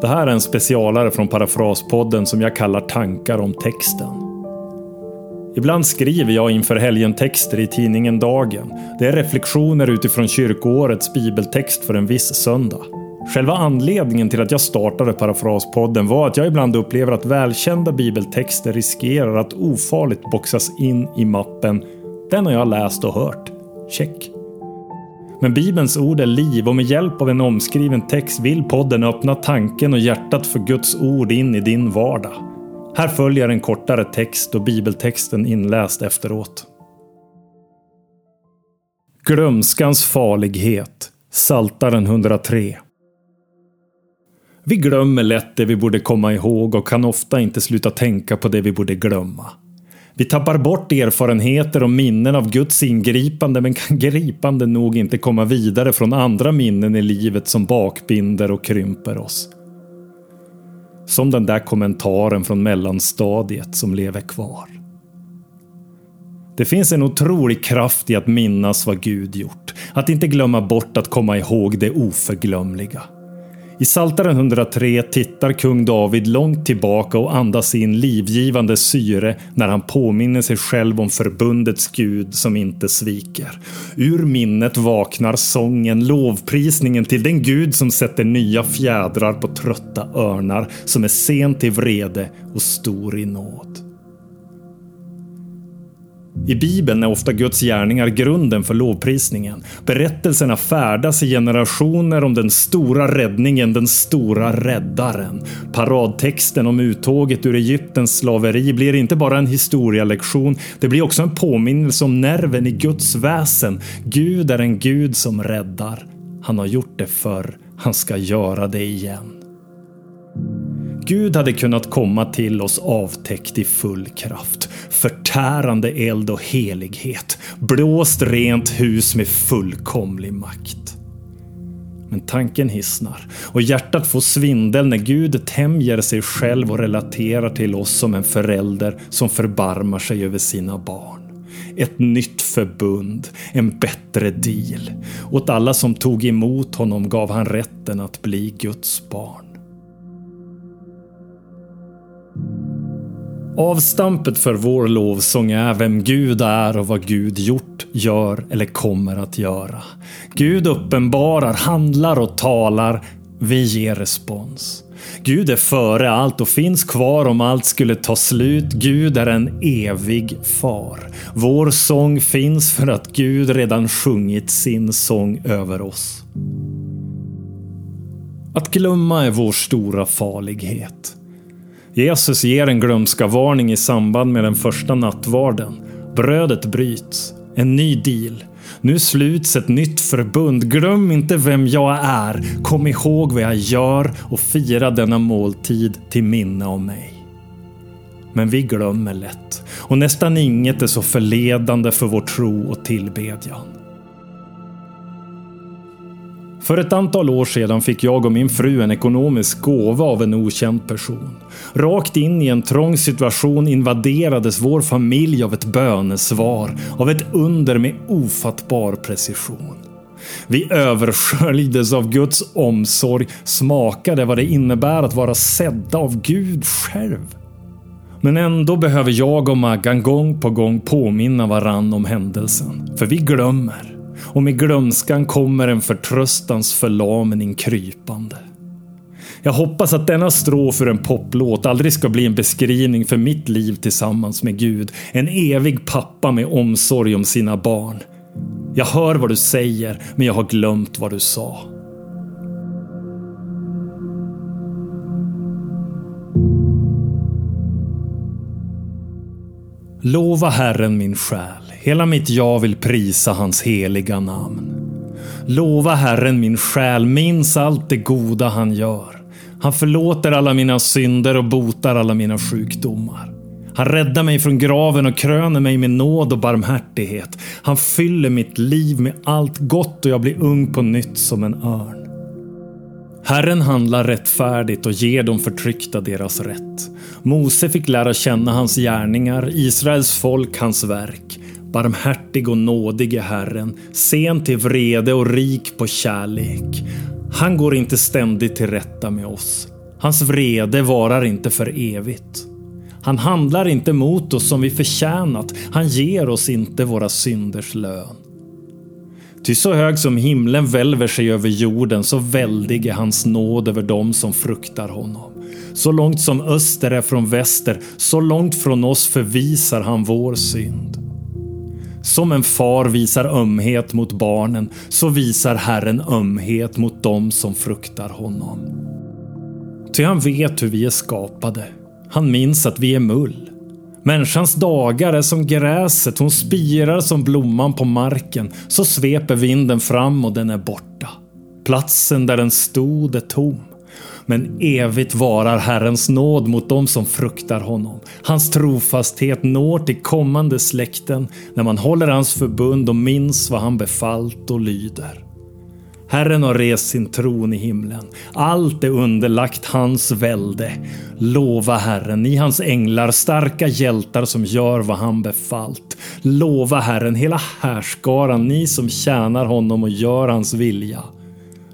Det här är en specialare från Parafraspodden som jag kallar Tankar om texten. Ibland skriver jag inför helgen texter i tidningen Dagen. Det är reflektioner utifrån kyrkoårets bibeltext för en viss söndag. Själva anledningen till att jag startade Parafraspodden var att jag ibland upplever att välkända bibeltexter riskerar att ofarligt boxas in i mappen “Den har jag läst och hört. Check”. Men Bibelns ord är liv och med hjälp av en omskriven text vill podden öppna tanken och hjärtat för Guds ord in i din vardag. Här följer en kortare text och bibeltexten inläst efteråt. Glömskans farlighet Saltaren 103 Vi glömmer lätt det vi borde komma ihåg och kan ofta inte sluta tänka på det vi borde glömma. Vi tappar bort erfarenheter och minnen av Guds ingripande men kan gripande nog inte komma vidare från andra minnen i livet som bakbinder och krymper oss. Som den där kommentaren från mellanstadiet som lever kvar. Det finns en otrolig kraft i att minnas vad Gud gjort. Att inte glömma bort att komma ihåg det oförglömliga. I Saltaren 103 tittar kung David långt tillbaka och andas in livgivande syre när han påminner sig själv om förbundets Gud som inte sviker. Ur minnet vaknar sången, lovprisningen till den Gud som sätter nya fjädrar på trötta örnar, som är sen till vrede och stor i nåd. I Bibeln är ofta Guds gärningar grunden för lovprisningen. Berättelserna färdas i generationer om den stora räddningen, den stora räddaren. Paradtexten om uttåget ur Egyptens slaveri blir inte bara en historialektion, det blir också en påminnelse om nerven i Guds väsen. Gud är en Gud som räddar. Han har gjort det förr, han ska göra det igen. Gud hade kunnat komma till oss avtäckt i full kraft. Förtärande eld och helighet. Blåst rent hus med fullkomlig makt. Men tanken hissnar och hjärtat får svindel när Gud tämjer sig själv och relaterar till oss som en förälder som förbarmar sig över sina barn. Ett nytt förbund, en bättre deal. Åt alla som tog emot honom gav han rätten att bli Guds barn. Avstampet för vår lovsång är vem Gud är och vad Gud gjort, gör eller kommer att göra. Gud uppenbarar, handlar och talar. Vi ger respons. Gud är före allt och finns kvar om allt skulle ta slut. Gud är en evig far. Vår sång finns för att Gud redan sjungit sin sång över oss. Att glömma är vår stora farlighet. Jesus ger en glömska varning i samband med den första nattvarden. Brödet bryts. En ny deal. Nu sluts ett nytt förbund. Glöm inte vem jag är. Kom ihåg vad jag gör och fira denna måltid till minne av mig. Men vi glömmer lätt och nästan inget är så förledande för vår tro och tillbedjan. För ett antal år sedan fick jag och min fru en ekonomisk gåva av en okänd person. Rakt in i en trång situation invaderades vår familj av ett bönesvar, av ett under med ofattbar precision. Vi översköljdes av Guds omsorg, smakade vad det innebär att vara sedda av Gud själv. Men ändå behöver jag och Maggan gång på gång påminna varann om händelsen, för vi glömmer och med glömskan kommer en förtröstans förlamning krypande. Jag hoppas att denna strof ur en poplåt aldrig ska bli en beskrivning för mitt liv tillsammans med Gud. En evig pappa med omsorg om sina barn. Jag hör vad du säger, men jag har glömt vad du sa. Lova Herren min själ. Hela mitt jag vill prisa hans heliga namn. Lova Herren min själ, minns allt det goda han gör. Han förlåter alla mina synder och botar alla mina sjukdomar. Han räddar mig från graven och kröner mig med nåd och barmhärtighet. Han fyller mitt liv med allt gott och jag blir ung på nytt som en örn. Herren handlar rättfärdigt och ger de förtryckta deras rätt. Mose fick lära känna hans gärningar, Israels folk hans verk. Barmhärtig och nådig är Herren, sen till vrede och rik på kärlek. Han går inte ständigt till rätta med oss. Hans vrede varar inte för evigt. Han handlar inte mot oss som vi förtjänat. Han ger oss inte våra synders lön. Ty så hög som himlen välver sig över jorden, så väldig är hans nåd över dem som fruktar honom. Så långt som öster är från väster, så långt från oss förvisar han vår synd. Som en far visar ömhet mot barnen, så visar Herren ömhet mot dem som fruktar honom. Ty han vet hur vi är skapade. Han minns att vi är mull. Människans dagar är som gräset, hon spirar som blomman på marken. Så sveper vinden fram och den är borta. Platsen där den stod är tom. Men evigt varar Herrens nåd mot dem som fruktar honom. Hans trofasthet når till kommande släkten när man håller hans förbund och minns vad han befallt och lyder. Herren har rest sin tron i himlen. Allt är underlagt hans välde. Lova Herren, ni hans änglar, starka hjältar som gör vad han befallt. Lova Herren, hela härskaran, ni som tjänar honom och gör hans vilja.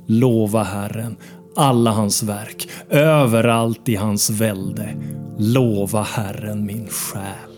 Lova Herren, alla hans verk, överallt i hans välde. Lova Herren min själ.